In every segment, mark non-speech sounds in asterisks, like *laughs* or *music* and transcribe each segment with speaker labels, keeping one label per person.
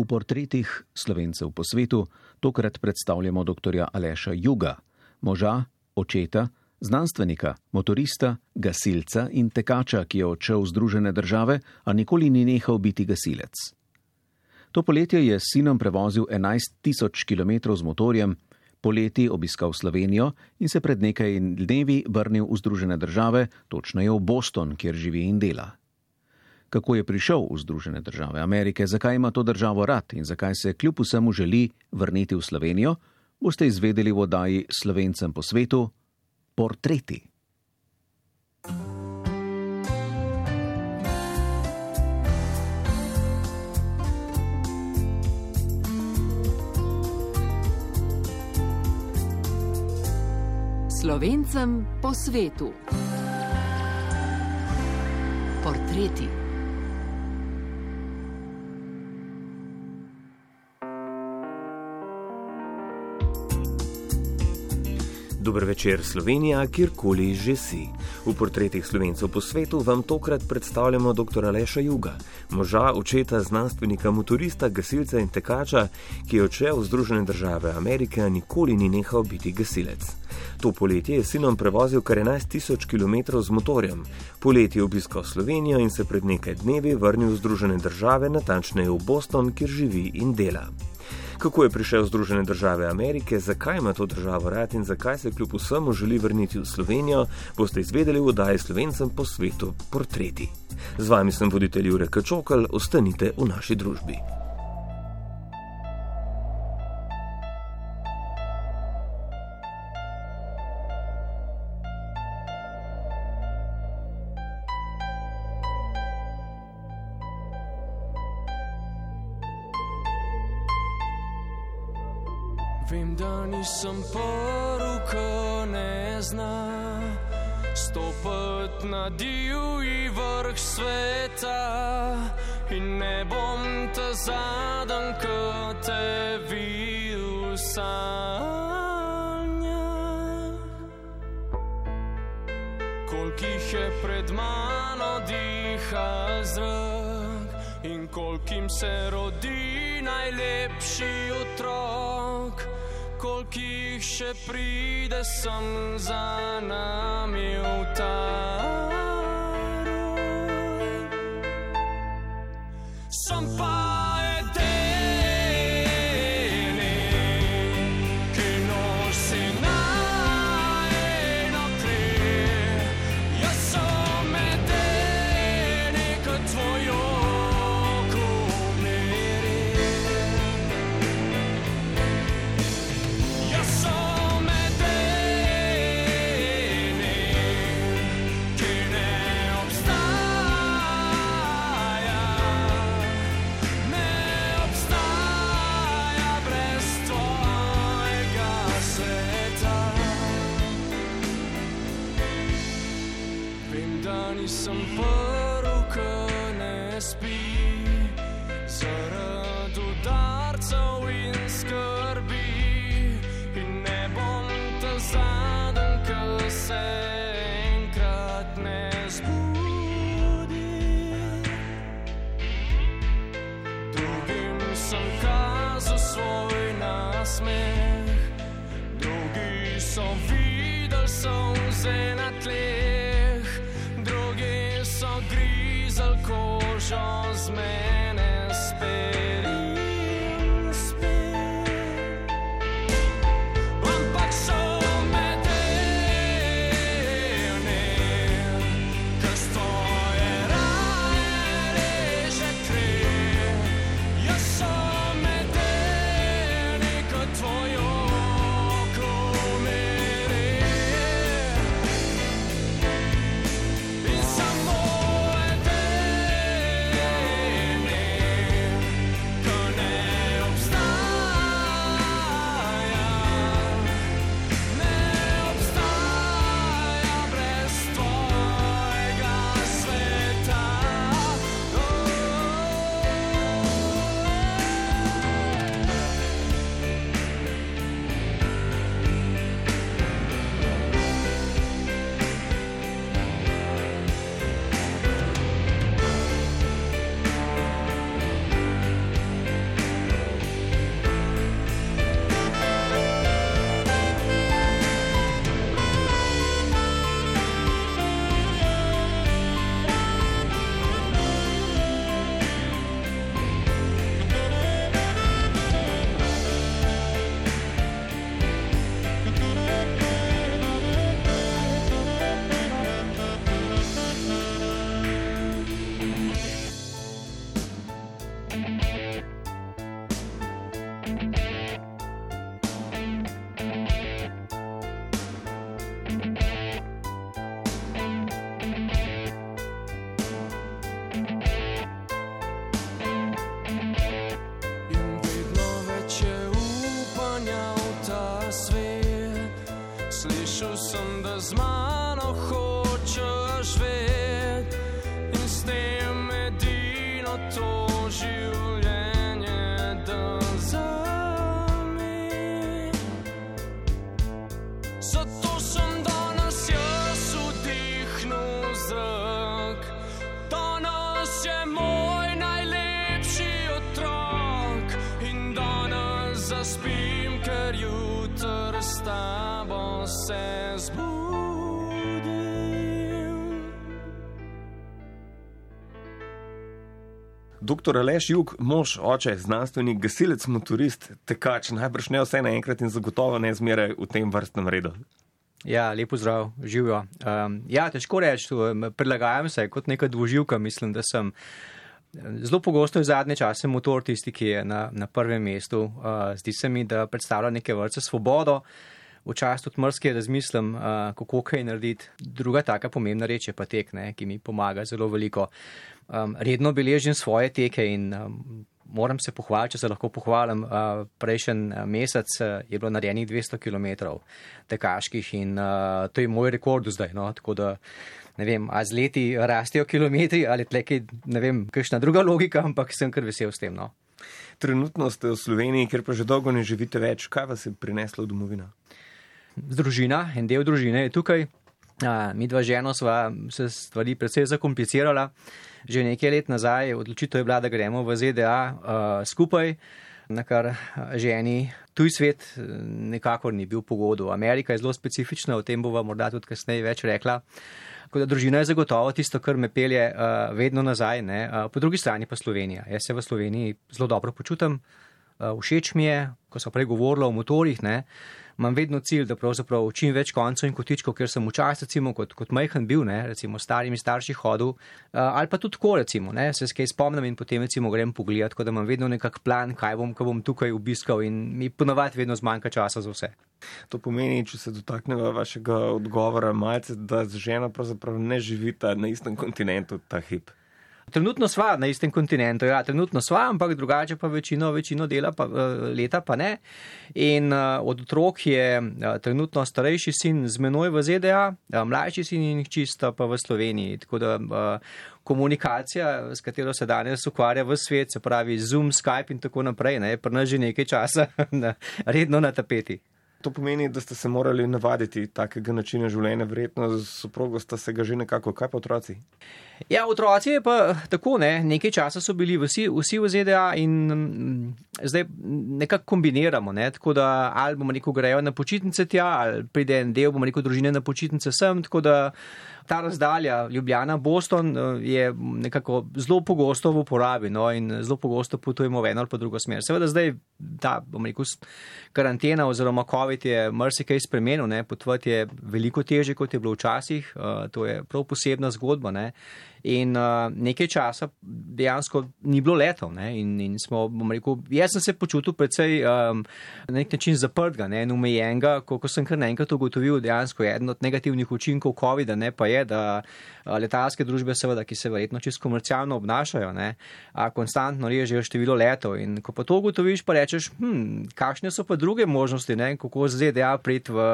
Speaker 1: V portretih slovencev po svetu tokrat predstavljamo dr. Aleša Juga, moža, očeta, znanstvenika, motorista, gasilca in tekača, ki je odšel v Združene države, a nikoli ni nehal biti gasilec. To poletje je s sinom prevozil 11 tisoč km z motorjem, poleti obiskal Slovenijo in se pred nekaj dnevi vrnil v Združene države, točneje v Boston, kjer živi in dela kako je prišel v Združene države Amerike, zakaj ima to državo rad in zakaj se kljub vsemu želi vrniti v Slovenijo, boste izvedeli v oddaji Slovencem po svetu Portreti.
Speaker 2: Slovencem po svetu. Portreti.
Speaker 3: Dober večer, Slovenija, kjerkoli že si. V portretih slovencev po svetu vam tokrat predstavljamo dr. Aleša Juga, moža, očeta, znanstvenika, motorista, gasilca in tekača, ki je odšel v Združene države Amerike, a nikoli ni nehal biti gasilec. To poletje je sinom prevozil kar 11 tisoč km z motorjem. Poletje je obiskal Slovenijo in se pred nekaj dnevi vrnil v Združene države, natančneje v Boston, kjer živi in dela kako je prišel v Združene države Amerike, zakaj ima to državo rad in zakaj se kljub vsemu želi vrniti v Slovenijo, boste izvedeli v oddaji Slovencem po svetu portreti. Z vami sem voditelj Jurek Čokal, ostanite v naši družbi.
Speaker 4: nisem prv, ko ne spi, zaradi udarcev in skrbi. In ne bom ta zadnji, ko se enkrat ne zbudi. Drugim sem kazal svoj nasmeh, drugi so videli sonce na chance, man.
Speaker 3: Doktor Aleš Jug, mož, oče, znanstvenik, gasilec, motorist, tekač, najbrž ne vse naenkrat in zagotovo ne zmeraj v tem vrstnem redu.
Speaker 5: Ja, lepo zdrav, živijo. Um, ja, težko reči, prilagajam se kot neka dvoživka. Mislim, da sem zelo pogosto v zadnje čase motor tisti, ki je na, na prvem mestu. Uh, zdi se mi, da predstavlja neke vrste svobodo. Včasih tudi mrske razmislim, uh, kako kaj narediti. Druga taka pomembna reč je pa tek, ne, ki mi pomaga zelo veliko. Um, redno beležim svoje teke in um, moram se pohvaliti, če se lahko pohvalim. Uh, prejšnji mesec uh, je bilo narejenih 200 km tekaških in uh, to je moj rekord zdaj. No? Tako da ne vem, a z leti rastejo kilometri ali tleki, ne vem, kakšna druga logika, ampak sem kar vesel s tem. No?
Speaker 3: Trenutno ste v Sloveniji, kjer pa že dolgo ne živite več. Kaj vas je prineslo v domovino?
Speaker 5: Družina, en del družine je tukaj. Uh, mi dva ženo sva se stvari predvsej zakomplicirala. Že nekaj let nazaj odločitev je bila, da gremo v ZDA uh, skupaj, na kar ženi tuj svet nekako ni bil pogodu. Amerika je zelo specifična, o tem bova morda tudi kasneje več rekla. Tako da družina je zagotovo tisto, kar me pelje uh, vedno nazaj. Uh, po drugi strani pa Slovenija. Jaz se v Sloveniji zelo dobro počutim. Uh, všeč mi je, ko so prej govorili o motorjih, ne, imam vedno cilj, da pravzaprav čim več koncev in kotičkov, ker sem včasih, recimo, kot, kot majhen bil, ne, recimo starimi starši hodil, uh, ali pa tudi tako, recimo, ne, se skaj spomnim in potem recimo grem pogledat, tako da imam vedno nekak plan, kaj bom, ko bom tukaj obiskal in mi ponovadi vedno zmanjka časa za vse.
Speaker 3: To pomeni, če se dotaknemo vašega odgovora, malce, da z ženo pravzaprav ne živita na istem kontinentu ta hip.
Speaker 5: Trenutno sva na istem kontinentu, ja, trenutno sva, ampak drugače pa večino, večino dela pa, leta pa ne. In uh, od otrok je uh, trenutno starejši sin z menoj v ZDA, uh, mlajši sin in čista pa v Sloveniji. Tako da uh, komunikacija, s katero se danes ukvarja v svet, se pravi Zoom, Skype in tako naprej, ne, je pri nas že nekaj časa *laughs* na, redno na tapeti.
Speaker 3: To pomeni, da ste se morali navaditi takega načina življenja, verjetno z soprogo ste se ga že nekako, kaj pa otroci?
Speaker 5: Ja, otroci je pa tako, ne, nekaj časa so bili vsi, vsi v ZDA in m, zdaj nekako kombiniramo, ne, tako da ali bomo neko grejo na počitnice tja, ali pride en del, bomo neko družine na počitnice sem, tako da ta razdalja Ljubljana, Boston je nekako zelo pogosto v uporabi no, in zelo pogosto potujemo v eno ali pa drugo smer. Seveda zdaj ta, bomo rekel, karantena oziroma COVID je marsikaj spremenil, ne, potvati je veliko teže, kot je bilo včasih, uh, to je prav posebna zgodba, ne. In uh, nekaj časa dejansko ni bilo letov. In, in smo, rekel, jaz sem se počutil precej um, na nek način zaprtega ne, in umejenega, ko, ko sem kar naenkrat ugotovil, dejansko eden od negativnih učinkov COVID-a, ne pa je, da letalske družbe, seveda, ki se verjetno čisto komercialno obnašajo, ne, konstantno režejo število letov. In ko pa to ugotoviš, pa rečeš, hm, kakšne so pa druge možnosti, ne, kako z ZDA priti v,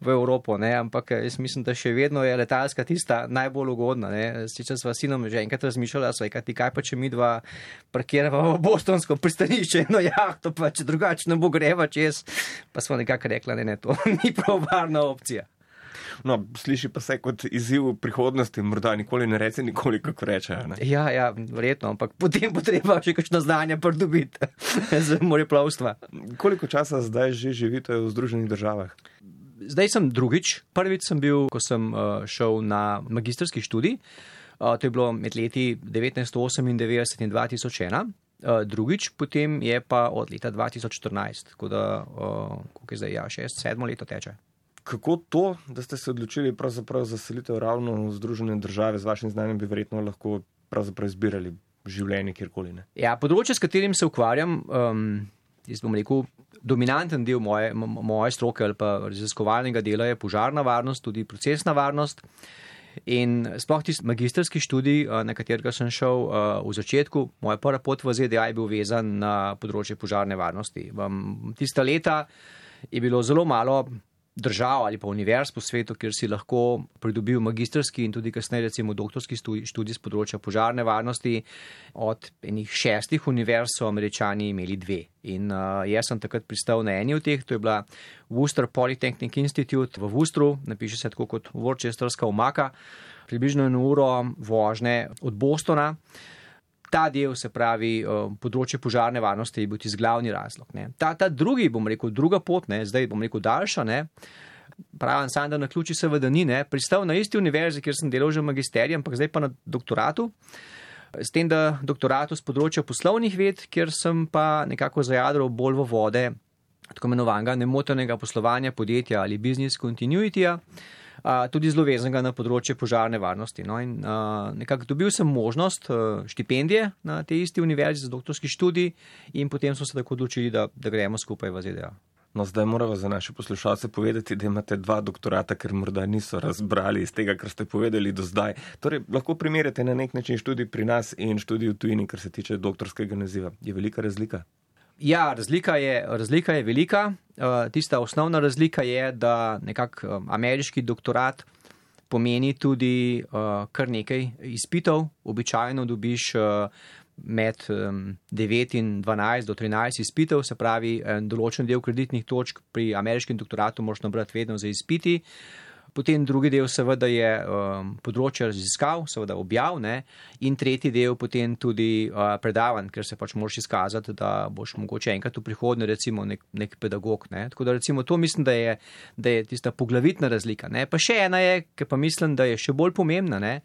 Speaker 5: v Evropo. Ne, ampak jaz mislim, da še vedno je letalska tista najbolj ugodna. Ne, sva sinom že enkrat razmišljala, so rekli, kaj pa če mi dva parkirava v Bostonsko pristanišče, no jahto pa če drugače ne bo greva čez, pa smo nekako rekla, ne, ne, to *laughs* ni prav varna opcija.
Speaker 3: No, sliši pa se kot izziv prihodnosti, morda nikoli ne reče, nikoli kako reče. Ne?
Speaker 5: Ja, ja, verjetno, ampak potem bo treba še kakšno znanje pridobiti *laughs* za moreplovstva.
Speaker 3: Koliko časa zdaj že živite v Združenih državah?
Speaker 5: Zdaj sem drugič. Prvič sem bil, ko sem uh, šel na magistrski študij. Uh, to je bilo med leti 1998 in 2001. Uh, drugič, potem je pa od leta 2014, tako da, uh, kako je zdaj, ja, šest, sedmo leto teče.
Speaker 3: Kako to, da ste se odločili za selitev ravno v Združene države, z vašim znanjem bi verjetno lahko izbirali življenje kjerkoli? Ne?
Speaker 5: Ja, področje, s katerim se ukvarjam, um, jaz bom rekel, dominanten del moje, moje stroke ali pa raziskovalnega dela je požarna varnost, tudi procesna varnost. In sploh tisti magistrski študij, na katerega sem šel v začetku, moja prva pot v ZDA je bil vezan na področje požarne varnosti. Tista leta je bilo zelo malo držav ali pa univerz po svetu, kjer si lahko pridobil magistrski in tudi kasneje recimo doktorski študij z področja požarne varnosti. Od enih šestih univerz so američani imeli dve. In uh, jaz sem takrat pristal na eni od teh, to je bila Worcester Polytechnic Institute v Worcesteru, napiše se tako kot Worcesterska omaka, približno eno uro vožnje od Bostona ta del, se pravi, uh, področje požarne varnosti, je bil tisti glavni razlog. Ta, ta drugi, bom rekel, druga pot, ne, zdaj bom rekel daljša, ne, pravim sam, da na ključi seveda ni, ne, pristal na isti univerzi, kjer sem delal že magisterij, ampak zdaj pa na doktoratu. S tem, da doktoratu z področja poslovnih ved, kjer sem pa nekako zajadral bolj v vode tako imenovanega nemotenega poslovanja podjetja ali business continuityja tudi zelo vezanega na področje požarne varnosti. No, in nekako dobil sem možnost štipendije na tej isti univerzi za doktorski študij in potem smo se tako odločili, da, da gremo skupaj v ZDA.
Speaker 3: No, zdaj moramo za naše poslušalce povedati, da imate dva doktorata, ker morda niso razbrali iz tega, kar ste povedali do zdaj. Torej, lahko primerjate na nek način študij pri nas in študij v tujini, kar se tiče doktorskega naziva. Je velika razlika?
Speaker 5: Ja, razlika je, razlika je velika. Uh, tista osnovna razlika je, da nekako um, ameriški doktorat pomeni tudi uh, kar nekaj izpitov. Običajno dobiš uh, med um, 9 in 12 do 13 izpitov, se pravi, določen del kreditnih točk pri ameriškem doktoratu moraš nabrati vedno za izpiti. Uh, Potem drugi del seveda je um, področje raziskav, seveda objav ne? in tretji del potem tudi uh, predavanj, ker se pač moraš izkazati, da boš mogoče enkrat v prihodnje recimo nek, nek pedagog. Ne? Tako da recimo to mislim, da je, da je tista poglavitna razlika. Ne? Pa še ena je, ki pa mislim, da je še bolj pomembna ne?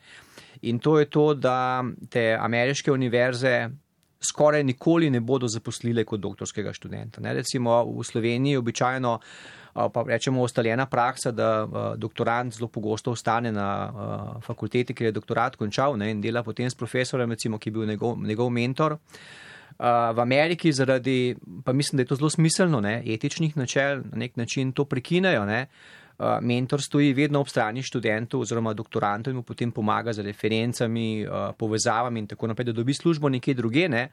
Speaker 5: in to je to, da te ameriške univerze skoraj nikoli ne bodo zaposlile kot doktorskega študenta. Ne? Recimo v Sloveniji običajno pa rečemo ustaljena praksa, da doktorant zelo pogosto ostane na fakulteti, ker je doktorat končal ne, in dela potem s profesorjem, recimo, ki je bil njegov, njegov mentor. V Ameriki zaradi, pa mislim, da je to zelo smiselno, ne, etičnih načel, na nek način to prekinejo. Ne, mentor stoji vedno ob strani študentov oziroma doktorantov in mu potem pomaga z referencami, povezavami in tako naprej, da dobi službo nekje druge. Ne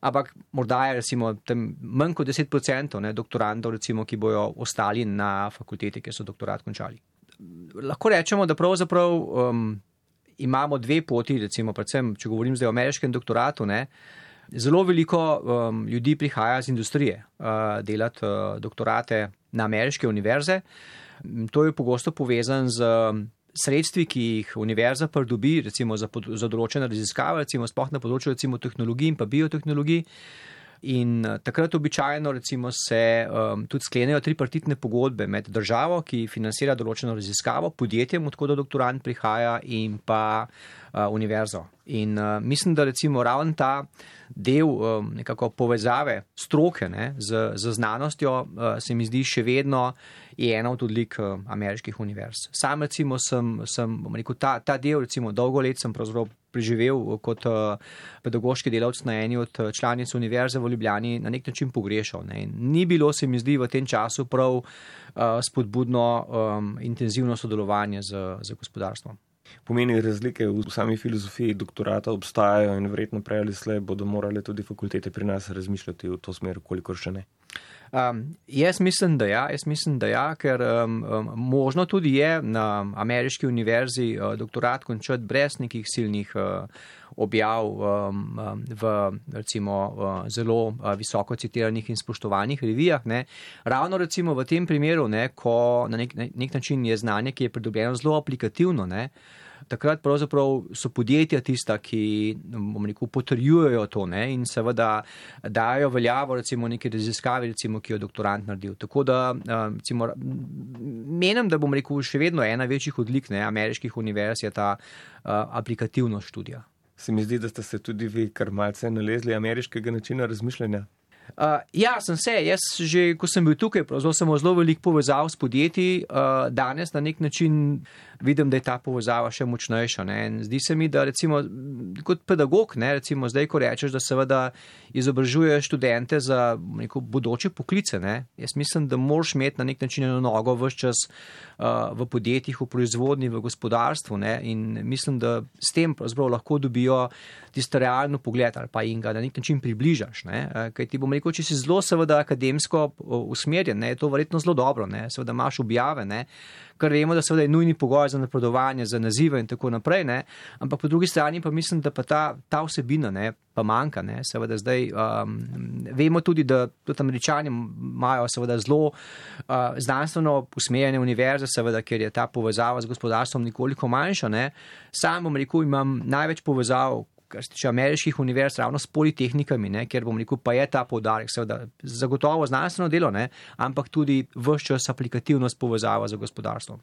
Speaker 5: ampak morda je recimo manj kot 10% ne, doktorantov, recimo, ki bojo ostali na fakulteti, kjer so doktorat končali. Lahko rečemo, da pravzaprav um, imamo dve poti, recimo, predvsem, če govorim zdaj o ameriškem doktoratu. Ne, Zelo veliko um, ljudi prihaja iz industrije uh, delati uh, doktorate na ameriške univerze. To je pogosto povezan z sredstvi, ki jih univerza pridobi, recimo za, pod, za določene raziskave, recimo sploh na področju recimo tehnologij in pa biotehnologij. In eh, takrat običajno recimo se um, tudi sklenejo tripartitne pogodbe med državo, ki financira določeno raziskavo, podjetjem, odkud doktorant prihaja in pa uh, univerzo. In uh, mislim, da recimo ravno ta del um, nekako povezave stroke ne, z, z znanostjo uh, se mi zdi še vedno je ena od odlik uh, ameriških univerz. Sam recimo sem, sem rekel, ta, ta del recimo dolgo let sem pravzaprav preživel kot uh, pedagoški delavc na eni od članic univerze v Ljubljani na nek način pogrešal. Ne. Ni bilo se mi zdi v tem času prav uh, spodbudno um, intenzivno sodelovanje z, z gospodarstvom
Speaker 3: pomeni razlike v sami filozofiji doktorata obstajajo in verjetno prej ali slej bodo morale tudi fakultete pri nas razmišljati v to smer, kolikor še ne.
Speaker 5: Um, jaz mislim, da ja, jaz mislim, da ja, ker um, um, možno tudi je na ameriški univerzi uh, doktorat končati brez nekih silnih uh, objav um, um, v recimo uh, zelo uh, visoko citiranih in spoštovanih revijah. Ne. Ravno recimo v tem primeru, ne, ko na nek, nek način je znanje, ki je pridobljeno zelo aplikativno. Ne, takrat pravzaprav so podjetja tista, ki rekel, potrjujejo to ne, in seveda dajo veljavo recimo neki raziskavi, recimo, ki jo doktorant naredil. Tako da recimo, menim, da bom rekel, še vedno ena večjih odlik ne, ameriških univerz je ta aplikativnost študija.
Speaker 3: Se mi zdi, da ste se tudi vi kar malce nalezli ameriškega načina razmišljanja.
Speaker 5: Uh, ja, sem se. Jaz, že ko sem bil tukaj, sem zelo veliko povezal s podjetji. Uh, danes na nek način vidim, da je ta povezava še močnejša. Zdi se mi, da recimo kot pedagog, ne, recimo zdaj, ko rečeš, da seveda izobražuje študente za neko bodoče poklice. Ne. Jaz mislim, da moraš imeti na nek način eno nogo vse čas uh, v podjetjih, v proizvodni, v gospodarstvu. Ne. In mislim, da s tem lahko dobijo tisto realno pogled ali pa jim ga na nek način približaš. Ne. Uh,
Speaker 6: rekel, če si zelo seveda akademsko usmerjen, ne, je to verjetno zelo dobro, ne, seveda imaš objave, ne, kar vemo, da seveda je nujni pogoj za napredovanje, za nazive in tako naprej, ne, ampak po drugi strani pa mislim, da pa ta, ta vsebina ne, pa manjka, ne, seveda zdaj um, vemo tudi, da tudi američani imajo seveda zelo uh, znanstveno usmerjene univerze, seveda, ker je ta povezava z gospodarstvom nekoliko manjša, ne, sam bom rekel, imam največ povezav kar se tiče ameriških univerz, ravno s politehnikami, ne, ker bom rekel, pa je ta poudarek, seveda, zagotovo znanstveno delo, ne, ampak tudi vse čas aplikativnost povezava z gospodarstvom.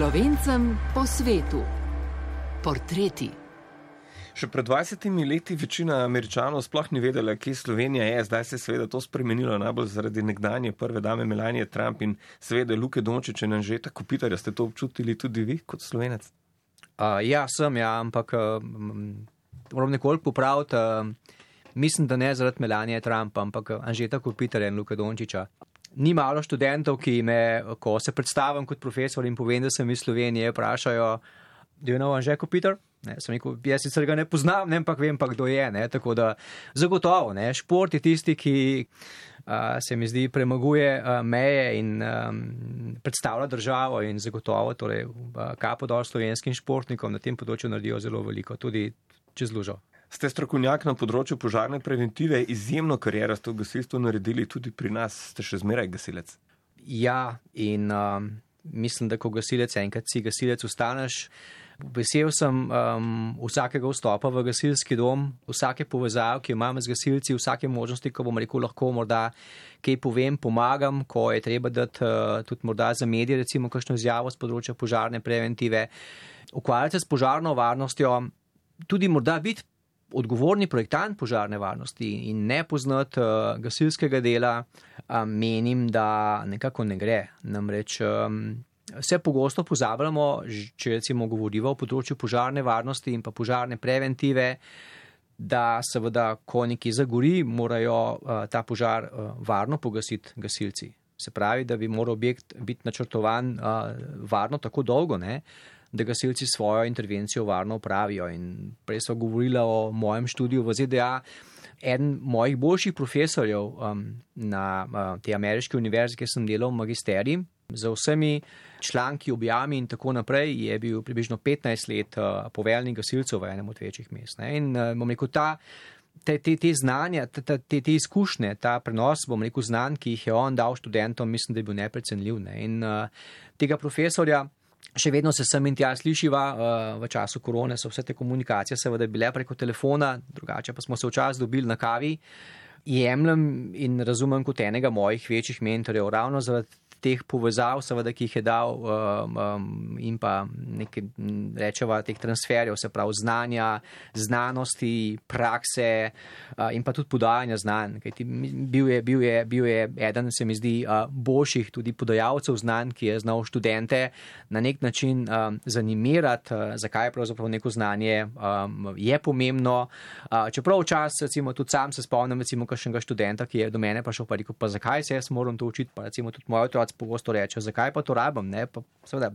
Speaker 2: Slovencem po svetu. Portreti.
Speaker 3: Še pred 20 leti večina američanov sploh ni vedela, kje Slovenija je. Zdaj se je seveda to spremenilo, najbolj zaradi nekdanje prve dame Melanie Trump in seveda Luke Dončić in Anžeta Kopitarja. Ste to občutili tudi vi kot slovenec?
Speaker 6: Uh, ja, sem, ja, ampak um, moram nekoliko popraviti. Uh, mislim, da ne zaradi Melanie Trump, ampak Anžeta Kopitarja in Luke Dončića ni malo študentov, ki me, ko se predstavim kot profesor in povem, da sem iz Slovenije, vprašajo, je no, že kot Peter. Ne, rekel, jaz sicer ga ne poznam, ne, ampak vem pa, kdo je. Ne, tako da zagotovo, ne, šport je tisti, ki a, se mi zdi premaguje a, meje in a, predstavlja državo in zagotovo, torej, kapo dol slovenskim športnikom na tem področju naredijo zelo veliko, tudi čez lužo.
Speaker 3: Ste strokovnjak na področju požarne preventive, izjemno kariero ste v gasilstvu naredili tudi pri nas, ste še zmeraj gasilec.
Speaker 6: Ja, in um,
Speaker 5: mislim, da ko gasilec enkrat si gasilec ustaneš. Vesel sem um, vsakega vstopa v gasilski dom, vsake povezave, ki jo imam z gasilci, vsake možnosti, ko bom rekel, lahko morda kaj povem, pomagam, ko je treba dati uh, tudi morda za medije, recimo, kakšno izjavo z področja požarne preventive. Ukvarjati se s požarno varnostjo, tudi morda biti odgovorni projektant požarne varnosti in ne poznati uh, gasilskega dela, um, menim, da nekako ne gre. Namreč um, vse pogosto pozabljamo, če recimo govorimo o področju požarne varnosti in pa požarne preventive, da seveda, ko neki zagori, morajo uh, ta požar uh, varno pogasiti gasilci. Se pravi, da bi moral objekt biti načrtovan uh, varno tako dolgo, ne, da gasilci svojo intervencijo varno upravijo. In prej so govorili o mojem študiju v ZDA. Eden mojih boljših profesorjev um, na uh, tej ameriški univerzi, kjer sem delal v magisteriji, z vsemi članki, objami in tako naprej, je bil približno 15 let uh, poveljnik gasilcev v enem od večjih mest. Ne? In uh, bom rekel, ta, te, te, te znanja, te, te, te izkušnje, ta prenos, bom rekel, znanj, ki jih je on dal študentom, mislim, da je bil neprecenljiv. Ne? In uh, tega profesorja. Še vedno se sem in tja slišiva, v času korone so vse te komunikacije seveda bile preko telefona, drugače pa smo se včasih dobili na kavi. Jemljem in razumem kot enega mojih večjih mentorjev, ravno zaradi teh povezav, seveda, ki jih je dal, um, um, in pa nekaj, rečeva, teh transferjev, se pravi znanja, znanosti, prakse uh, in pa tudi podajanja znanj. Bil je, bil, je, bil je eden, se mi zdi, uh, boljših tudi podajalcev znanj, ki je znal študente na nek način um, zanimirati, uh, zakaj je pravzaprav neko znanje um, je pomembno. Uh, čeprav včasih, recimo, tudi sam se spomnim, recimo, kakšnega študenta, ki je do mene prišel, pa rekel, pa zakaj se jaz moram to učiti, pa recimo tudi moji otroci pogosto rečejo, zakaj pa to rabim. Ne? Pa, seveda,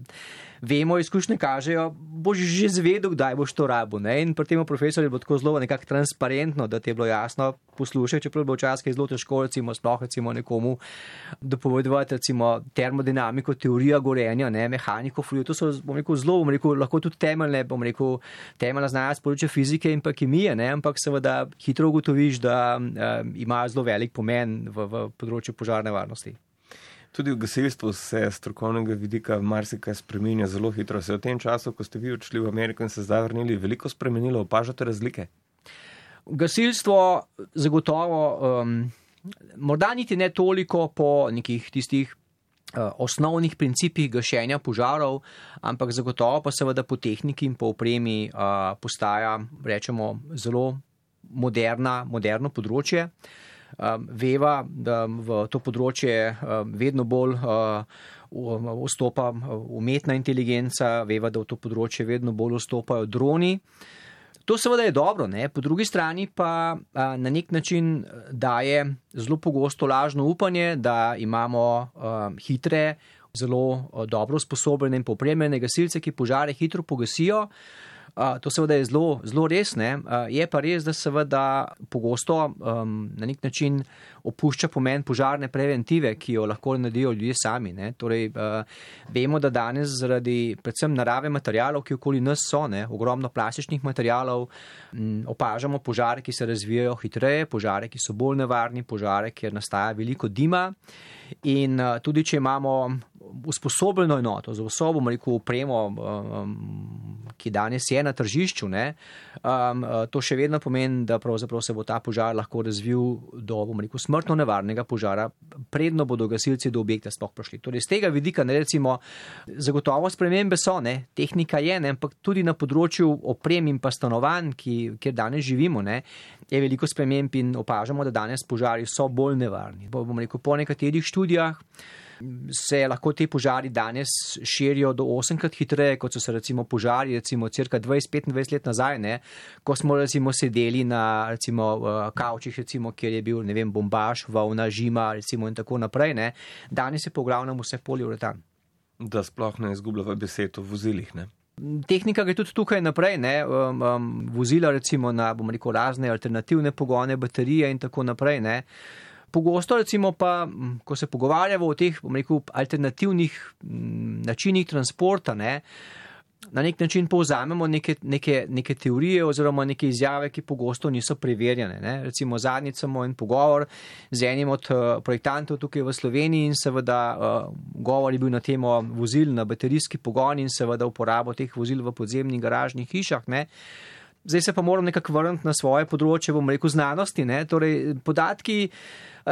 Speaker 5: vemo, izkušnje kažejo, boš že zvedel, kdaj boš to rabil. Ne? In pri tem profesorju bo tako zelo nekako transparentno, da ti je bilo jasno poslušati, čeprav bo včasih zelo težko, recimo, sploh recimo nekomu dopovedovati recimo termodinamiko, teorija gorenja, ne? mehaniko fluidu. To so, bom rekel, zelo, bom rekel, lahko tudi temeljne, bom rekel, temeljna znanja z področja fizike in pa kemije, ne? ampak seveda hitro ugotoviš, da um, ima zelo velik pomen v, v področju požarne varnosti.
Speaker 3: Tudi v gasilstvu se strokovnega vidika marsikaj spremenja zelo hitro. Se je v tem času, ko ste vi odšli v Ameriko in se zdaj vrnili, veliko spremenilo, opažate razlike?
Speaker 5: Gasilstvo zagotovo, um, morda niti ne toliko po nekih tistih uh, osnovnih principih gašenja požarov, ampak zagotovo pa seveda po tehniki in po opremi uh, postaja, rečemo, zelo moderna, moderno področje. Uh, um, veva, da v to področje um, vedno bolj uh, vstopa umetna inteligenca, veva, da v to področje vedno bolj vstopajo droni. To seveda je dobro, ne? po drugi strani pa a, na nek način daje zelo pogosto lažno upanje, da imamo a, hitre, zelo a, dobro sposobne in popremljene gasilce, ki požare hitro pogasijo. To seveda je zelo, zelo res, ne? je pa res, da seveda pogosto um, na nek način opušča pomen požarne preventive, ki jo lahko naredijo ljudje sami. Torej, uh, vemo, da danes zaradi predvsem narave materijalov, ki okoli nas so, ne? ogromno plastičnih materijalov, m, opažamo požare, ki se razvijajo hitreje, požare, ki so bolj nevarni, požare, kjer nastaja veliko dima. In uh, tudi, če imamo usposobljeno enoto za vso, bomo rekel, upremo, um, ki danes je na tržišču, ne, um, to še vedno pomeni, da se bo ta požar lahko razvil do, bomo rekel, smrtno nevarnega požara, predno bodo gasilci do objekta sploh prišli. Torej, z tega vidika, ne recimo, zagotovo spremembe so, ne, tehnika je, ne, ampak tudi na področju oprem in pa stanovanj, ki, kjer danes živimo, ne, je veliko sprememb in opažamo, da danes požari so bolj nevarni. Bo, bomo rekel, po nekaterih študijah se lahko te požari danes širijo do osemkrat hitreje, kot so se recimo požari, recimo cirka 20-25 let nazaj, ne, ko smo recimo sedeli na recimo uh, kavčih, recimo, kjer je bil, ne vem, bombaž, volna, žima, recimo in tako naprej, ne. Danes je po glavnem vse poliuretan.
Speaker 3: Da sploh ne izgubljava besed o vozilih, ne.
Speaker 5: Tehnika gre tudi tukaj naprej, ne, um, um, vozila recimo na, bomo rekel, razne alternativne pogone, baterije in tako naprej, ne. Pogosto, recimo, pa, ko se pogovarjamo o teh rekel, alternativnih načinih transporta, ne, na nek način povzamemo neke, neke, neke teorije oziroma neke izjave, ki pogosto niso preverjene. Ne. Recimo zadnjič samo en pogovor z enim od uh, projektantov tukaj v Sloveniji in seveda uh, govor je bil na temo vozil na baterijski pogon in seveda uporabo teh vozil v podzemnih garažnih hišah. Ne. Zdaj se pa moram nekako vrniti na svoje področje, bom rekel, znanosti. Ne. Torej, podatki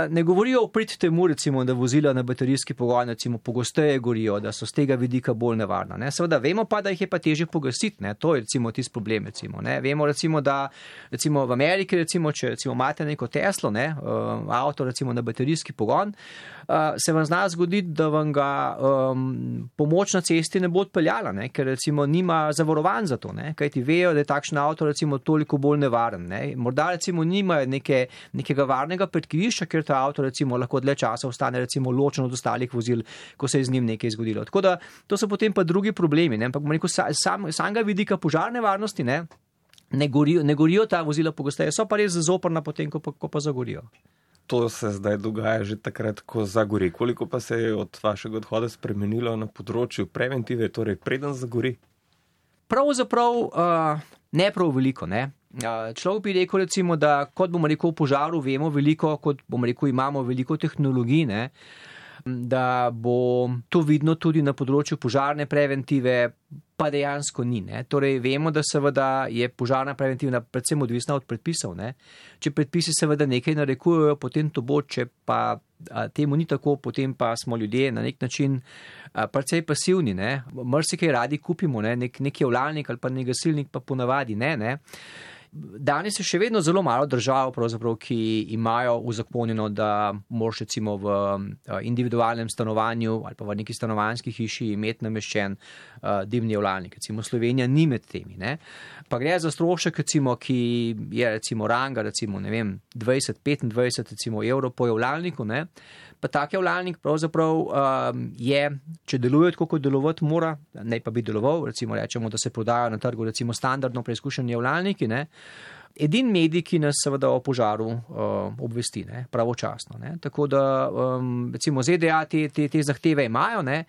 Speaker 5: ne govorijo o prid temu, recimo, da vozila na baterijski pogon recimo, pogosteje gorijo, da so z tega vidika bolj nevarna. Ne. Seveda vemo pa, da jih je pa teže pogasiti. Ne. To je recimo tisti problem. Recimo, vemo recimo, da recimo v Ameriki, recimo, če recimo imate neko Teslo, ne, uh, avto recimo na baterijski pogon, uh, se vam zna zgoditi, da vam ga um, pomoč na cesti ne bo odpeljala, ne, ker recimo nima zavarovan za to, ne, kajti vejo, da je takšen avto recimo toliko bolj nevaren. Ne. Morda recimo nimajo neke, nekega varnega predkrivišča, ker ta avto recimo lahko dlje časa ostane recimo ločen od ostalih vozil, ko se je z njim nekaj zgodilo. Tako da to so potem pa drugi problemi. Ne? Ampak rekel, sam, samega vidika požarne varnosti ne, ne, gorijo, ne gorijo ta vozila pogosteje, so pa res zoprna potem, ko pa, ko pa zagorijo.
Speaker 3: To se zdaj dogaja že takrat, ko zagori. Koliko pa se je od vašega odhoda spremenilo na področju preventive, torej preden zagori?
Speaker 5: Pravzaprav uh, ne prav veliko. Ne? Človek bi rekel, recimo, da kot bomo rekel v požaru, vemo veliko, kot bomo rekel, imamo veliko tehnologij, ne, da bo to vidno tudi na področju požarne preventive, pa dejansko ni. Ne. Torej, vemo, da seveda je požarna preventiva predvsem odvisna od predpisov. Ne. Če predpisi seveda nekaj narekujejo, potem to bo, če pa a, temu ni tako, potem pa smo ljudje na nek način precej pasivni. Mrsikaj radi kupimo, ne. nek, nek javljalnik ali pa nek gasilnik pa ponavadi ne. ne. Danes je še vedno zelo malo držav, ki imajo uzakonjeno, da moraš recimo v eh, individualnem stanovanju ali pa v neki stanovanjski hiši imeti nameščen uh, dimni javljalnik. Recimo Slovenija ni med temi. Ne? Pa gre za strošek, recimo, ki je recimo ranga recimo, vem, 20-25 evrov po javljalniku. Ne? Pa tak javljalnik pravzaprav um, je, če deluje tako, kot delovati mora, ne pa bi deloval, recimo rečemo, da se prodajo na trgu recimo standardno preizkušeni javljalniki. Ne? Edin medij, ki nas seveda o požaru uh, obvesti, ne, pravočasno. Ne. Tako da, um, recimo, ZDA te, te, te zahteve imajo ne,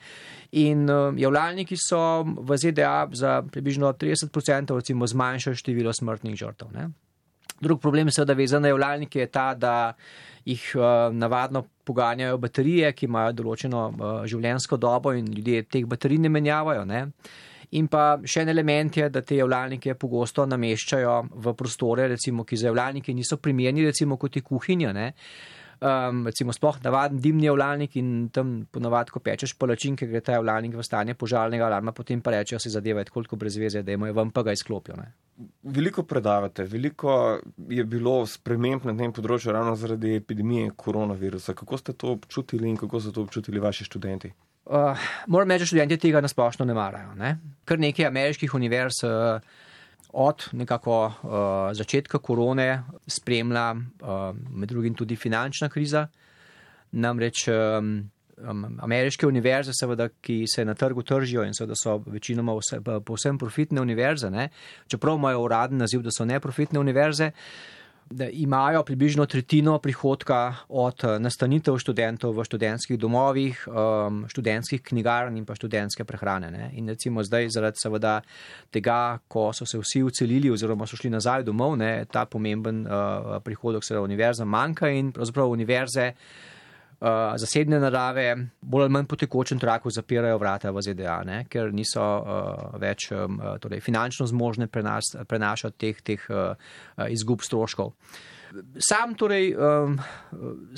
Speaker 5: in um, javljalniki so v ZDA za približno 30% recimo zmanjšali število smrtnih žrtev. Drug problem, seveda, vezan na javljalnike je ta, da jih uh, navadno poganjajo baterije, ki imajo določeno uh, življenjsko dobo in ljudje teh baterij ne menjavajo. Ne. In pa še en element je, da te javljalnike pogosto nameščajo v prostore, recimo, ki za javljalnike niso primerni, recimo kot je kuhinja. Ne? Um, recimo, sploh navaden dimni javljalnik in tam ponovadi, ko pečeš palačinke, gre ta javljalnik v stanje požarnega alarma, potem pa rečejo, se zadeva je koliko brez veze, da imajo vam pa ga izklopijo. Ne?
Speaker 3: Veliko predavate, veliko je bilo sprememb na tem področju ravno zaradi epidemije koronavirusa. Kako ste to občutili in kako so to občutili vaši študenti?
Speaker 5: Uh, moram reči, da študenti tega nasplošno ne marajo. Ne? Kar nekaj ameriških univerz uh, od nekako uh, začetka korone spremlja uh, med drugim tudi finančna kriza. Namreč um, um, ameriške univerze, seveda, ki se na trgu tržijo in seveda so večinoma vse, povsem profitne univerze, ne? čeprav imajo uradni naziv, da so neprofitne univerze. Uh, imajo približno tretjino prihodka od eh, nastanitev študentov v študentskih domovih, um, študentskih knjigarn in pa študentske prehrane. Ne. In recimo zdaj, zaradi seveda tega, ko so se vsi ucelili oziroma so šli nazaj domov, ne, ta pomemben uh, prihodek seveda univerza manjka in pravzaprav univerze. Uh, zasebne narave bolj ali manj po tekočem traku zapirajo vrata v ZDA, ne, ker niso uh, več um, torej finančno zmožne prenas, prenašati teh, teh uh, izgub stroškov. Sam torej um,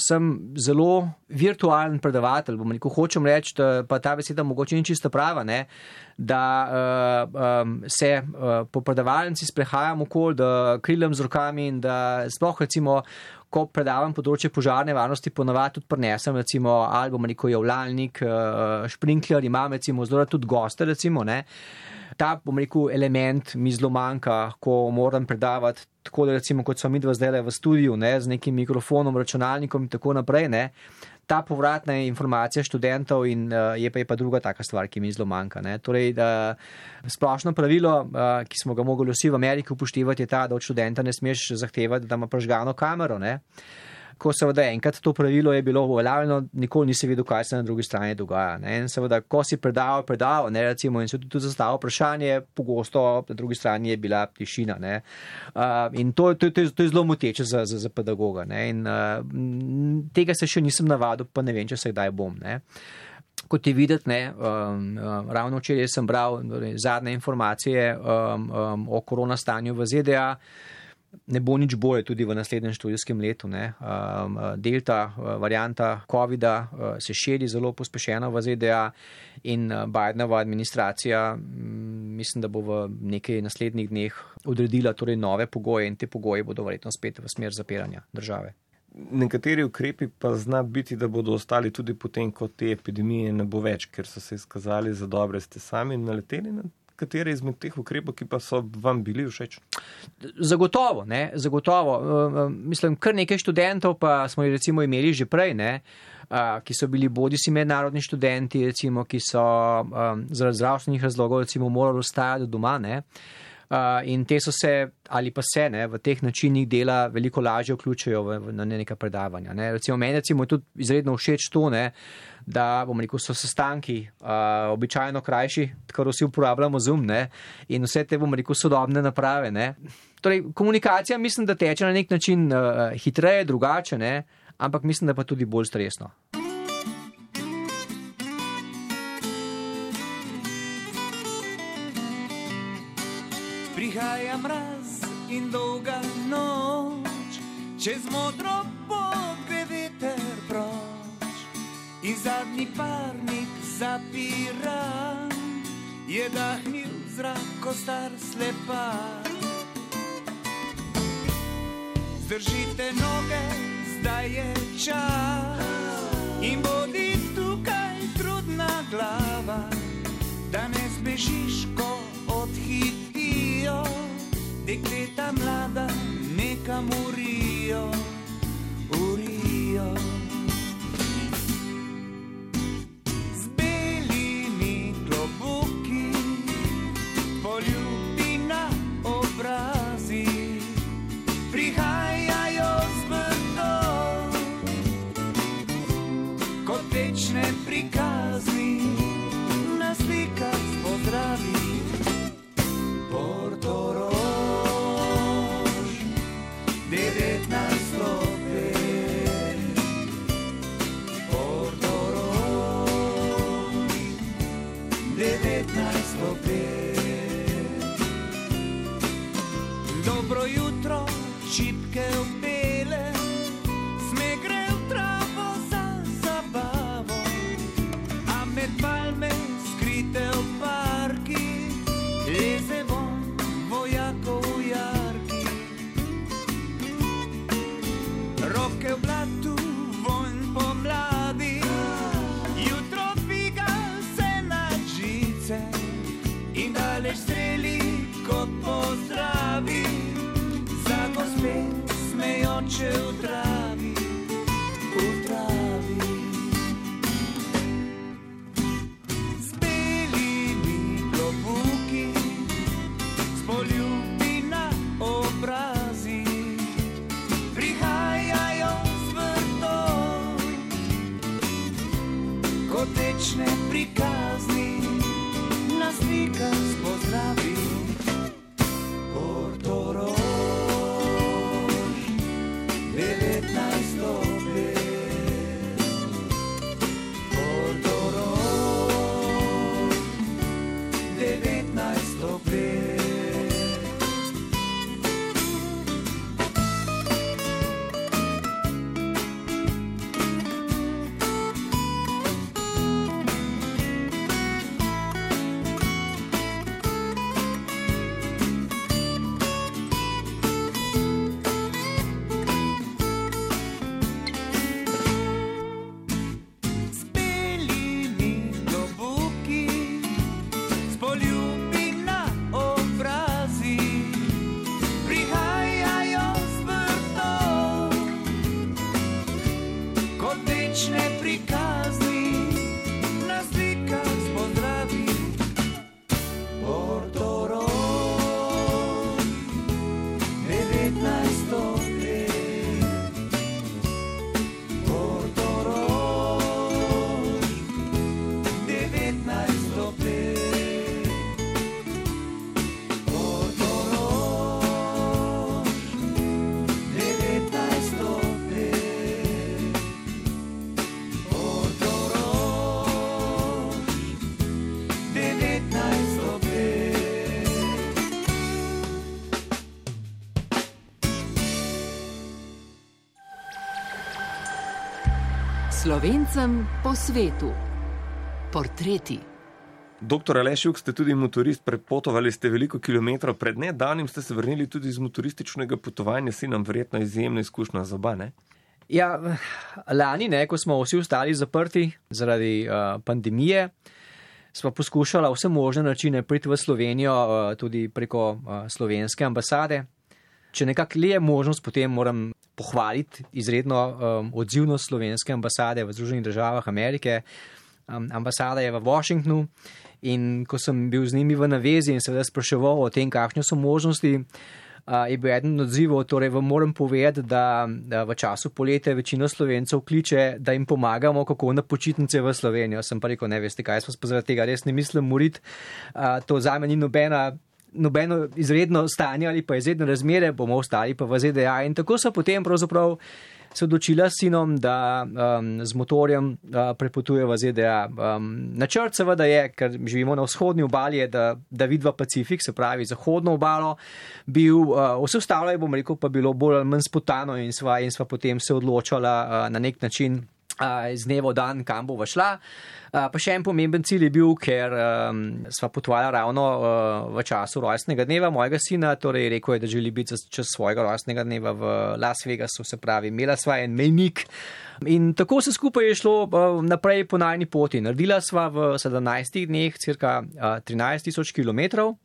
Speaker 5: sem zelo virtualen predavatelj, bom rekel, hočem reči, da pa ta beseda mogoče ni čista prava, ne, da uh, um, se uh, po predavalnici sprehajam okoli, da krilem z rokami in da sploh recimo ko predavam področje požarne varnosti, ponavadi tudi prenesem, recimo, ali bom rekel, javljalnik, uh, sprinkler, imam recimo zelo tudi goste, recimo, ne. Ta, bom rekel, element mi zelo manjka, ko moram predavati, tako da recimo, kot smo mi dva zdaj v studiu, ne, z nekim mikrofonom, računalnikom in tako naprej, ne ta povratna informacija študentov in uh, je, pa, je pa druga taka stvar, ki mi zelo manjka. Torej, da, splošno pravilo, uh, ki smo ga mogli vsi v Ameriki upoštevati, je ta, da od študenta ne smeš zahtevati, da ima pražgano kamero. Ne? Ko seveda enkrat to pravilo je bilo uveljavljeno, nikoli nisi vedel, kaj se na drugi strani dogaja. Ne? In seveda, ko si predaval, predaval, ne recimo, in se tudi zastavil vprašanje, pogosto na drugi strani je bila tišina. Uh, in to, to, to, to je zelo moteče za, za, za pedagoga. In, uh, tega se še nisem navadil, pa ne vem, če se kdaj bom. Ne? Kot je videti, ne, um, um, ravno včeraj sem bral torej, zadnje informacije um, um, o koronastanju v ZDA ne bo nič bolje tudi v naslednjem študijskem letu. Ne. Um, delta uh, varianta COVID-a uh, se širi zelo pospešeno v ZDA in uh, Bidenova administracija mislim, da bo v nekaj naslednjih dneh odredila torej nove pogoje in te pogoje bodo verjetno spet v smer zapiranja države.
Speaker 3: Nekateri ukrepi pa zna biti, da bodo ostali tudi potem, ko te epidemije ne bo več, ker so se izkazali za dobre, ste sami naleteli na katere izmed teh ukrepov, ki pa so vam bili všeč?
Speaker 5: Zagotovo, ne, zagotovo. Uh, mislim, kar nekaj študentov pa smo recimo imeli že prej, ne, uh, ki so bili bodi si mednarodni študenti, recimo, ki so zaradi zdravstvenih razlogov recimo morali ostajati doma, ne. Uh, in te so se, ali pa se ne, v teh načinih dela veliko lažje vključijo v, v, na neka predavanja. Ne. Recimo, meni recimo je tudi izredno všeč to, ne, uh, da bomo rekel, so sestanki uh, običajno krajši, kar vsi uporabljamo zum ne? in vse te bomo rekel sodobne naprave. Torej, komunikacija mislim, da teče na nek način uh, hitreje, drugače, ne? ampak mislim, da pa tudi bolj stresno.
Speaker 7: Prihaja mraz in dolga noč, čez modro proč in zadnji parnik zapira, je dahnil zrak, ko star slepa. Zdržite noge, zdaj je čas in bodi tukaj trudna glava, da ne zbežiš, ko odhitijo, dekleta mlada nekam urijo, urijo. ljubi na obrazi, prihajajo z vrtov, kot tečne prikazni na slikah spoznaj.
Speaker 2: Slovencem po svetu. Portreti.
Speaker 3: Doktor Aleš Juk, ste tudi motorist, prepotovali ste veliko kilometrov, pred nedavnim ste se vrnili tudi iz motorističnega potovanja, si nam verjetno izjemna izkušnja za oba, ne?
Speaker 5: Ja, lani, ne, ko smo vsi ostali zaprti zaradi uh, pandemije, smo poskušali vse možne načine priti v Slovenijo, uh, tudi preko uh, slovenske ambasade. Če nekako le je možnost, potem moram pohvaliti izredno um, odzivnost slovenske ambasade v Združenih državah Amerike. Um, ambasada je v Washingtonu in ko sem bil z njimi v navezi in seveda spraševal o tem, kakšne so možnosti, uh, je bil eden od odzivov, torej vam moram povedati, da, da v času poletja večina slovencev kliče, da jim pomagamo, kako na počitnice v Slovenijo. Sem pa rekel, ne veste, kaj smo zaradi tega res ne mislim moriti. Uh, to za me ni nobena nobeno izredno stanje ali pa izredne razmere, bomo ostali pa v ZDA. In tako so potem pravzaprav se odločila s sinom, da um, z motorjem uh, prepotuje v ZDA. Um, načrt seveda je, ker živimo na vzhodni obali, je, da, da vidva Pacifik, se pravi zahodno obalo, bil, uh, vse ostalo je, bom rekel, pa bilo bolj ali manj spotano in sva, in sva potem se odločala uh, na nek način iz dneva v dan, kam bo šla. Pa še en pomemben cilj je bil, ker um, sva potovala ravno uh, v času rojstnega dneva mojega sina, torej rekel je, da želi biti čez svojega rojstnega dneva v Las Vegasu, se pravi, imela sva en mejnik. In tako se skupaj je šlo uh, naprej po najni poti. Naredila sva v 17 dneh cirka uh, 13 tisoč kilometrov.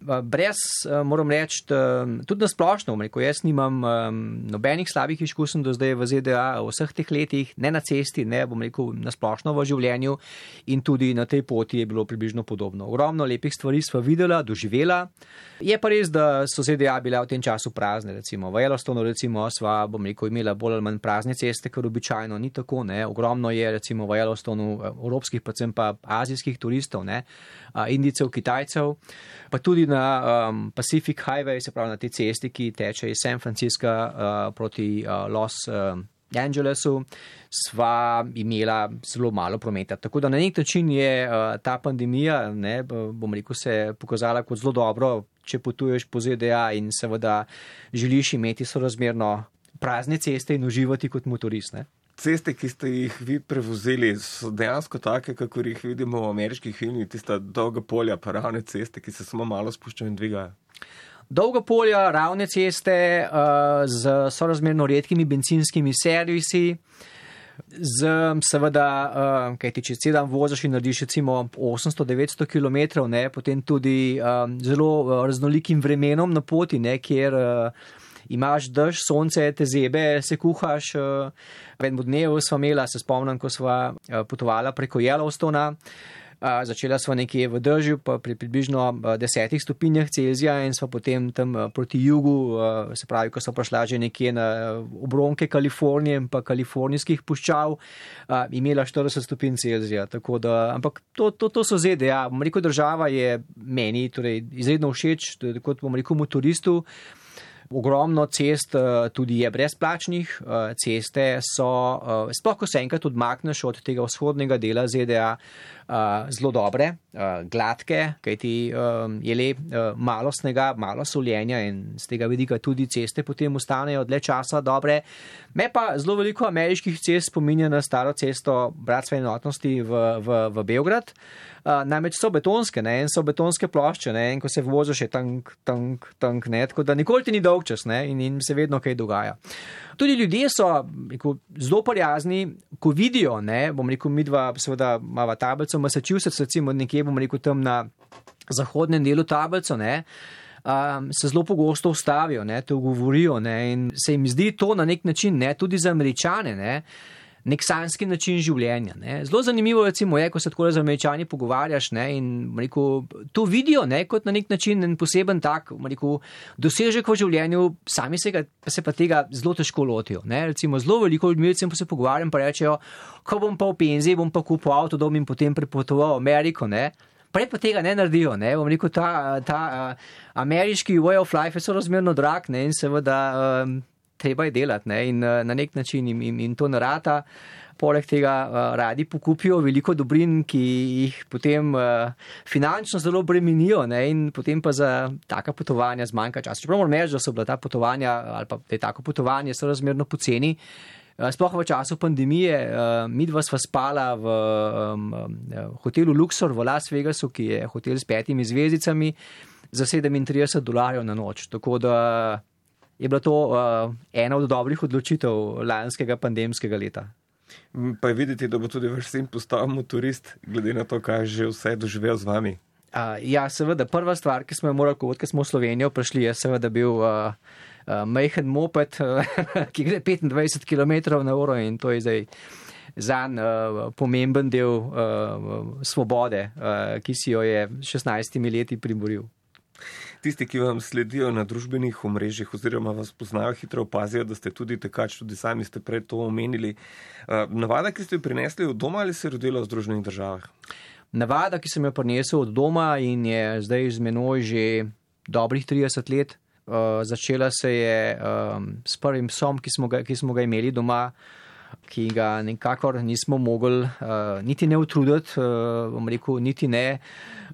Speaker 5: Brez, eh, moram reči, tudi na splošno, rekel, jaz nimam nobenih slabih izkušenj do zdaj v ZDA v vseh teh letih, ne na cesti, ne bom rekel na splošno v življenju in tudi na tej poti je bilo približno podobno. Ogromno lepih stvari sva videla, doživela. Je pa res, da so ZDA bile v tem času prazne, recimo v Yellowstonu, recimo sva, bom rekel, imela bolj ali manj prazne ceste, ker običajno ni tako, ne. Ogromno je recimo v Yellowstonu eh, evropskih, predvsem pa azijskih turistov, ne, indicev, kitajcev, pa tudi na um, Pacific Highway, se pravi na tej cesti, ki teče iz San Francisca uh, proti uh, Los uh, Angelesu, sva imela zelo malo prometa. Tako da na nek način je uh, ta pandemija, ne, bom rekel, se pokazala kot zelo dobro, če potuješ po ZDA in seveda želiš imeti sorazmerno prazne ceste in uživati kot motorist. Ne
Speaker 3: ceste, ki ste jih vi prevozili, so dejansko take, kako jih vidimo v ameriških filmih, tiste dolge polja, pa ravne ceste, ki se samo malo spuščajo in dvigajo.
Speaker 5: Dolga polja, ravne ceste uh, z sorazmerno redkimi benzinskimi servisi. Z, seveda, uh, kaj ti če sedem voziš in narediš recimo 800-900 km, ne, potem tudi um, zelo raznolikim vremenom na poti, ne, kjer uh, imaš dež, sonce, te zebe, se kuhaš. Uh, en dnev smo imeli, se spomnim, ko smo uh, potovali preko Yellowstona. Uh, začela smo nekje v držju, pa pri približno uh, desetih stopinjah Celzija in smo potem tam proti jugu, uh, se pravi, ko smo prišla že nekje na obronke Kalifornije in pa kalifornijskih puščav, uh, imela 40 stopinj Celzija. Da, ampak to, to, to so ZDA. Bom rekel, država je meni torej, izredno všeč, kot bom rekel, motoristu. Ogromno cest eh, tudi je brezplačnih, eh, ceste so, eh, sploh ko se enkrat odmakneš od tega vzhodnega dela ZDA, zelo dobre, gladke, kajti je le malo snega, malo soljenja in z tega vidika tudi ceste potem ostanejo dlje časa dobre. Me pa zelo veliko ameriških cest spominja na staro cesto Bratstva enotnosti v, v, v Beograd. Uh, namreč so betonske, ne, in so betonske plošče, ne, in ko se voziš, je tank, tank, tank, ne, tako da nikoli ti ni dolg čas, ne, in, in se vedno kaj dogaja. Tudi ljudje so rekel, zelo prijazni, ko vidijo, ne, bom rekel, mi dva, seveda, imamo tablico Massachusetts, recimo nekje, bom rekel, tam na zahodnem delu tablico, ne. Um, se zelo pogosto ustavijo, ne, te govorijo ne, in se jim zdi to na nek način, ne, tudi za američane, ne, uh, nek sanski način življenja. Ne. Zelo zanimivo recimo, je, ko se tako z američani pogovarjaš ne, in rekel, to vidijo ne, kot na nek način en poseben tak rekel, dosežek v življenju, sami se, ga, se pa tega zelo težko lotijo. Ne. Recimo, zelo veliko ljudi se pogovarjam in rečejo, ko bom pa v penziji, bom pa kupil avto dom in potem prepotoval v Ameriko. Ne. Prej pa tega ne naredijo. Ne. Rekel, ta, ta uh, ameriški way of life je sorazmerno drag ne, in seveda um, treba je delati ne? in uh, na nek način jim, jim, jim to narata. Poleg tega uh, radi pokupijo veliko dobrin, ki jih potem uh, finančno zelo bremenijo ne? in potem pa za taka potovanja zmanjka časa. Čeprav moram reči, da so bila ta potovanja ali pa je tako potovanje sorazmerno poceni. Sploh v času pandemije, mi dva sva spala v um, hotelu Luxor v Las Vegasu, ki je hotel s petimi zvezdicami, za 37 dolarjev na noč. Tako da je bila to uh, ena od dobrih odločitev lanskega pandemskega leta.
Speaker 3: Pa je videti, da bo tudi vaš sin postal motorist, glede na to, kaj je že vse doživel z vami.
Speaker 5: Uh, ja, seveda, prva stvar, ki smo jo morali, ko smo v Slovenijo prišli, je seveda bil uh, uh, majhen moped, uh, *laughs* ki gre 25 km na uro in to je zdaj zanj uh, pomemben del uh, svobode, uh, ki si jo je 16 leti priboril.
Speaker 3: Tisti, ki vam sledijo na družbenih omrežjih oziroma vas poznajo, hitro opazijo, da ste tudi tekač, tudi sami ste prej to omenili. Navada, ki ste jo prinesli od doma ali se je rodila v Združenih državah?
Speaker 5: Navada, ki sem jo prinesel od doma in je zdaj z menoj že dobrih 30 let. Uh, začela se je um, s prvim psom, ki smo, ga, ki smo ga imeli doma, ki ga nikakor nismo mogli uh, niti ne utruditi, uh, rekel, niti ne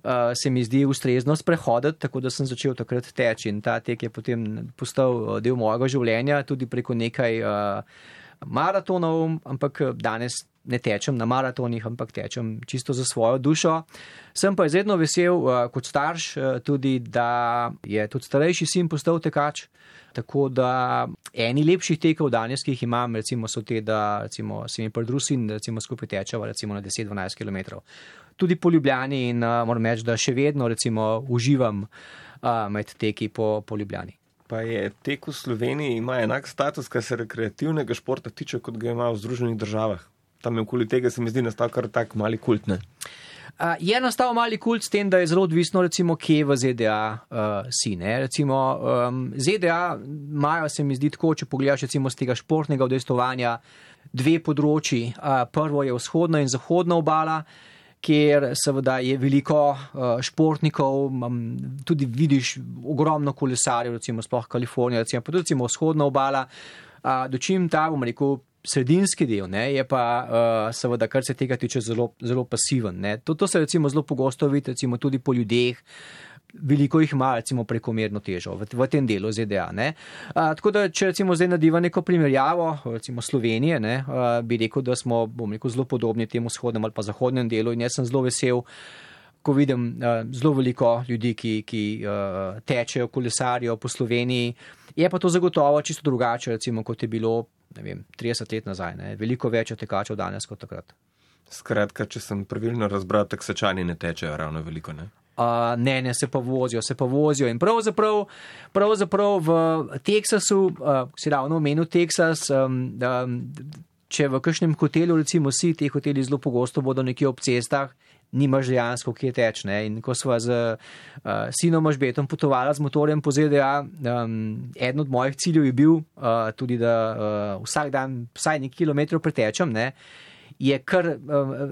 Speaker 5: uh, se mi zdi ustrezno sprehoditi, tako da sem začel takrat teči. In ta tek je potem postal del mojega življenja, tudi preko nekaj uh, maratonov, ampak danes ne tečem na maratonih, ampak tečem čisto za svojo dušo. Sem pa izredno vesel uh, kot starš uh, tudi, da je tudi starejši sin postal tekač. Tako da eni lepših tekov danes, ki jih imam, recimo so te, da recimo, se mi pridružim in recimo skupaj tečeva recimo na 10-12 km tudi po Ljubljani in uh, moram reči, da še vedno recimo, uživam uh, med teki po, po Ljubljani.
Speaker 3: Pa je tek v Sloveniji ima enak status, kar se rekreativnega športa tiče, kot ga ima v Združenih državah. Tam je okoli tega se mi zdi nastal kar tak mali kult. Ne?
Speaker 5: Uh, je nastal mali kult s tem, da je zelo odvisno, recimo, kje v ZDA uh, si. Recimo, um, ZDA imajo, se mi zdi, tako, če pogledaš recimo z tega športnega udejstovanja, dve področji. Uh, prvo je vzhodna in zahodna obala kjer seveda je veliko uh, športnikov, um, tudi vidiš ogromno kolesarjev, recimo sploh Kalifornija, recimo, pa tudi recimo vzhodna obala, uh, dočim ta, bom rekel, sredinski del, ne, je pa uh, seveda, kar se tega tiče, zelo, zelo pasiven. To, to se recimo zelo pogosto vidi, recimo tudi po ljudeh. Veliko jih ima, recimo, prekomerno težo v, v tem delu ZDA. A, tako da, če recimo zdaj nadiva neko primerjavo, recimo Slovenije, ne, a, bi rekel, da smo, bom rekel, zelo podobni temu vzhodnemu ali pa zahodnemu delu in jaz sem zelo vesel, ko vidim a, zelo veliko ljudi, ki, ki a, tečejo, kolesarijo po Sloveniji. Je pa to zagotovo čisto drugače, recimo, kot je bilo vem, 30 let nazaj. Ne. Veliko več tekačev danes kot takrat.
Speaker 3: Skratka, če sem pravilno razbral, tak sečani ne tečejo ravno veliko. Ne?
Speaker 5: Uh, ne, ne, se pa vozijo, se pa vozijo. In pravzaprav, pravzaprav v Teksasu, uh, si ravno omenil Teksas, um, um, če v kakšnem hotelu, recimo, si ti hoteli zelo pogosto bodo nekje ob cestah, nimaš dejansko kje teč. Ne? In ko sva z uh, sinom Mažbetom potovala z motorjem po ZDA, um, eden od mojih ciljev je bil uh, tudi, da uh, vsak dan vsaj nekaj kilometrov pretečem. Ne? je kar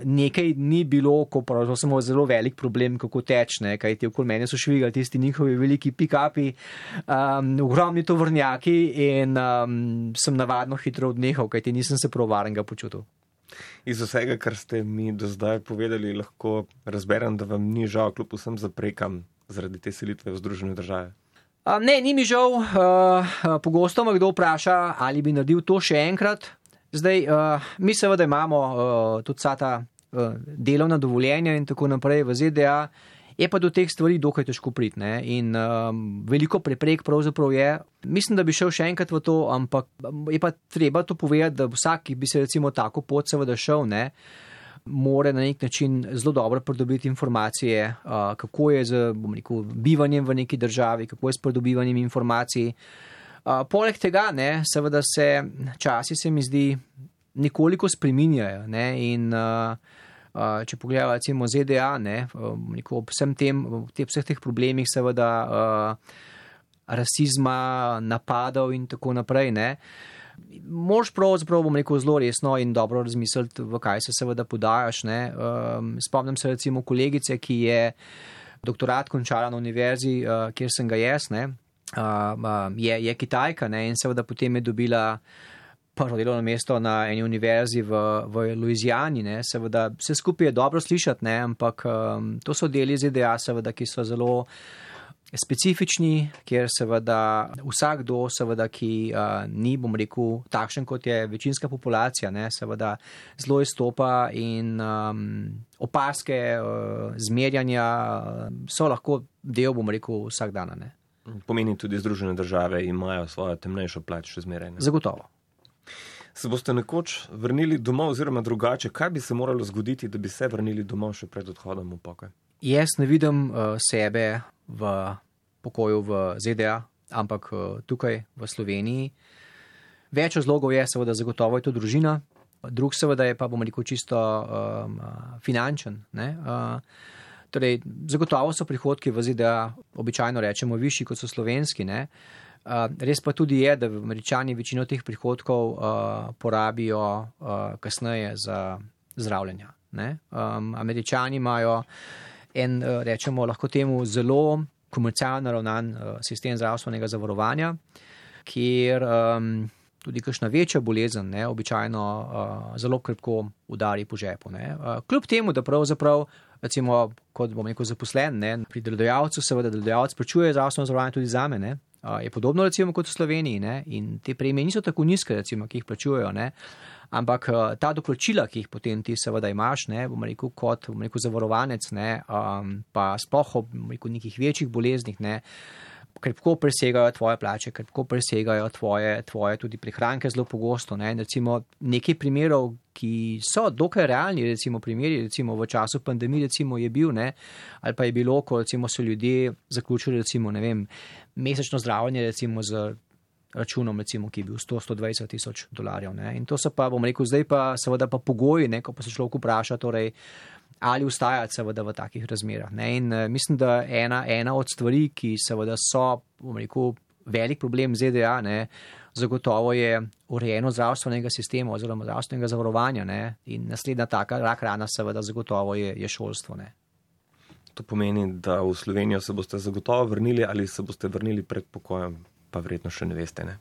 Speaker 5: nekaj ni bilo, ko pravzaprav samo zelo velik problem, kako tečne, kaj ti okoli mene so švigali tisti njihovi veliki pikapi, um, ogromni tovrnjaki in um, sem navadno hitro odnehal, kaj ti nisem se prav varenga počutil.
Speaker 3: Iz vsega, kar ste mi do zdaj povedali, lahko razberem, da vam ni žal, kljub vsem zaprekam zaradi te selitve v Združene države.
Speaker 5: Ne, ni mi žal. Uh, pogosto me kdo vpraša, ali bi naredil to še enkrat. Zdaj, uh, mi seveda imamo uh, tudi ta uh, delovna dovoljenja in tako naprej v ZDA, je pa do teh stvari dokaj težko priti. In um, veliko preprek pravzaprav je. Mislim, da bi šel še enkrat v to, ampak je pa treba to povedati, da vsak, ki bi se recimo tako pot seveda šel, ne. More na nek način zelo dobro pridobiti informacije, uh, kako je z rekel, bivanjem v neki državi, kako je s pridobivanjem informacij. Uh, poleg tega, ne, seveda se časi, se mi zdi, nekoliko spreminjajo. Ne, in uh, če pogledamo, recimo ZDA, ne, ob vsem tem, te, vseh teh problemih, seveda uh, rasizma, napadov in tako naprej. Ne, Moš pravzaprav, bom rekel, zelo resno in dobro razmisliti, v kaj se seveda podajaš. Um, spomnim se recimo kolegice, ki je doktorat končala na univerzi, uh, kjer sem ga jaz, ne, uh, je, je Kitajka ne, in seveda potem je dobila prvo delovno mesto na eni univerzi v, v Louisiani. Ne, seveda vse skupaj je dobro slišati, ne, ampak um, to so deli ZDA, seveda, ki so zelo specifični, kjer seveda vsakdo, seveda, ki uh, ni, bom rekel, takšen kot je večinska populacija, ne, seveda zelo izstopa in um, opaske, uh, zmerjanja uh, so lahko del, bom rekel, vsak dan. Ne.
Speaker 3: Pomeni tudi Združene države imajo svojo temnejšo plat še zmeraj. Ne?
Speaker 5: Zagotovo.
Speaker 3: Se boste nekoč vrnili domov, oziroma drugače, kaj bi se moralo zgoditi, da bi se vrnili domov še pred odhodom v pokoj?
Speaker 5: Jaz ne vidim uh, sebe v pokoju v ZDA, ampak uh, tukaj v Sloveniji. Več razlogov je, seveda, zagotovo je to družina, drug seveda je pa, bomo rekel, čisto um, finančen. Uh, torej, zagotovo so prihodki v ZDA običajno rečemo višji kot so slovenski. Ne? Uh, res pa tudi je, da američani večino teh prihodkov uh, porabijo uh, kasneje za zdravljenje. Um, američani imajo en, rečemo, lahko temu zelo komercialno ravnan uh, sistem zdravstvenega zavarovanja, kjer um, tudi kakšna večja bolezen ne, običajno uh, zelo krpko udari po žepu. Uh, kljub temu, da pravzaprav. Recimo, kot bom rekel, zaposlen ne, pri delodajalcu, seveda delodajalec plačuje zdravstveno zavarovanje tudi za me, je podobno recimo kot v Sloveniji ne? in te premije niso tako nizke, recimo, ki jih plačujejo, ne? ampak ta doplačila, ki jih potem ti seveda imaš, ne, bom rekel, kot bom rekel, zavarovanec, ne, um, pa sploh ob rekel, nekih večjih boleznih, ne, krpko presegajo tvoje plače, krpko presegajo tvoje, tvoje tudi prihranke zelo pogosto. Ne. Recimo nekaj primerov, ki so dokaj realni, recimo primeri, recimo v času pandemije, recimo je bil, ne, ali pa je bilo, ko recimo so ljudje zaključili, recimo, ne vem, mesečno zdravljenje, recimo z računom, recimo, ki je bil 100-120 tisoč dolarjev. Ne. In to so pa, bom rekel, zdaj pa seveda pa pogoji, ne, ko pa se človek vpraša, torej, ali ustajati seveda v takih razmerah. Ne? In uh, mislim, da ena, ena od stvari, ki seveda so, bom rekel, velik problem ZDA, ne? zagotovo je urejeno zdravstvenega sistema oziroma zdravstvenega zavarovanja ne? in naslednja taka rak rana seveda zagotovo je, je šolstvo. Ne?
Speaker 3: To pomeni, da v Slovenijo se boste zagotovo vrnili ali se boste vrnili pred pokojem, pa verjetno še ne veste. Ne?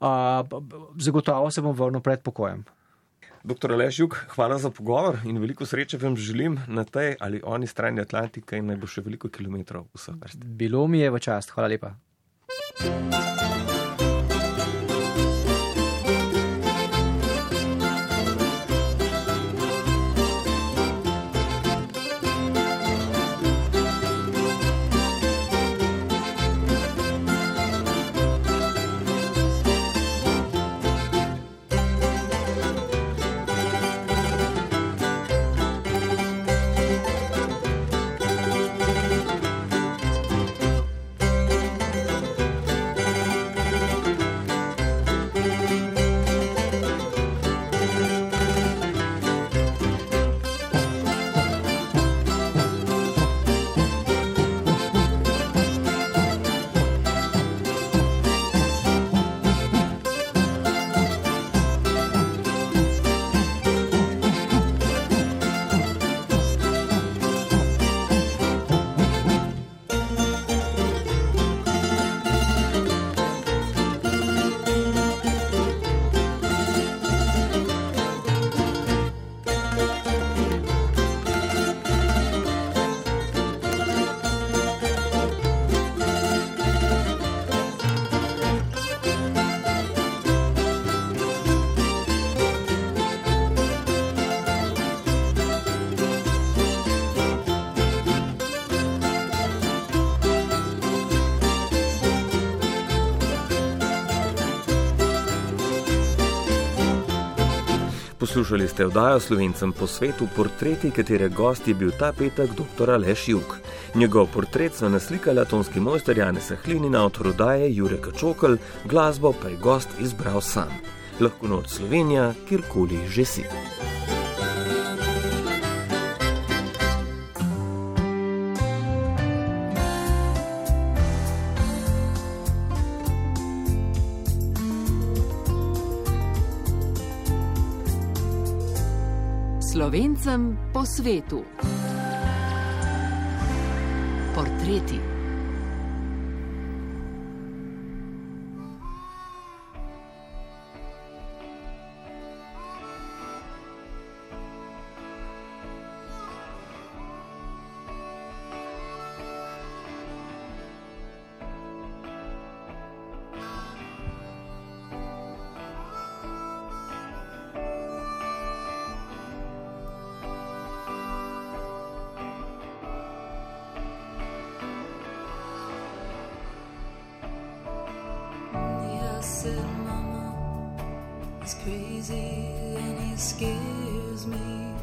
Speaker 5: Uh, zagotovo se bom vrnil pred pokojem.
Speaker 3: Doktor Aleš Juk, hvala za pogovor in veliko sreče vam želim na tej ali oni strani Atlantika in naj bo še veliko kilometrov vseh vrst.
Speaker 5: Bilo mi je v čast, hvala lepa.
Speaker 3: Poslušali ste oddajo Slovencem po svetu, portreti, katere gost je bil ta petek dr. Aleš Juk. Njegov portret so naslikali atomski mojster Janez Sahlin, avtor oddaje Jurek Čokl, glasbo pa je gost izbral sam. Lahko noč Slovenija, kjerkoli že si.
Speaker 2: Slovencem po svetu. Portreti.
Speaker 8: Said, Mama, he's crazy and he scares me.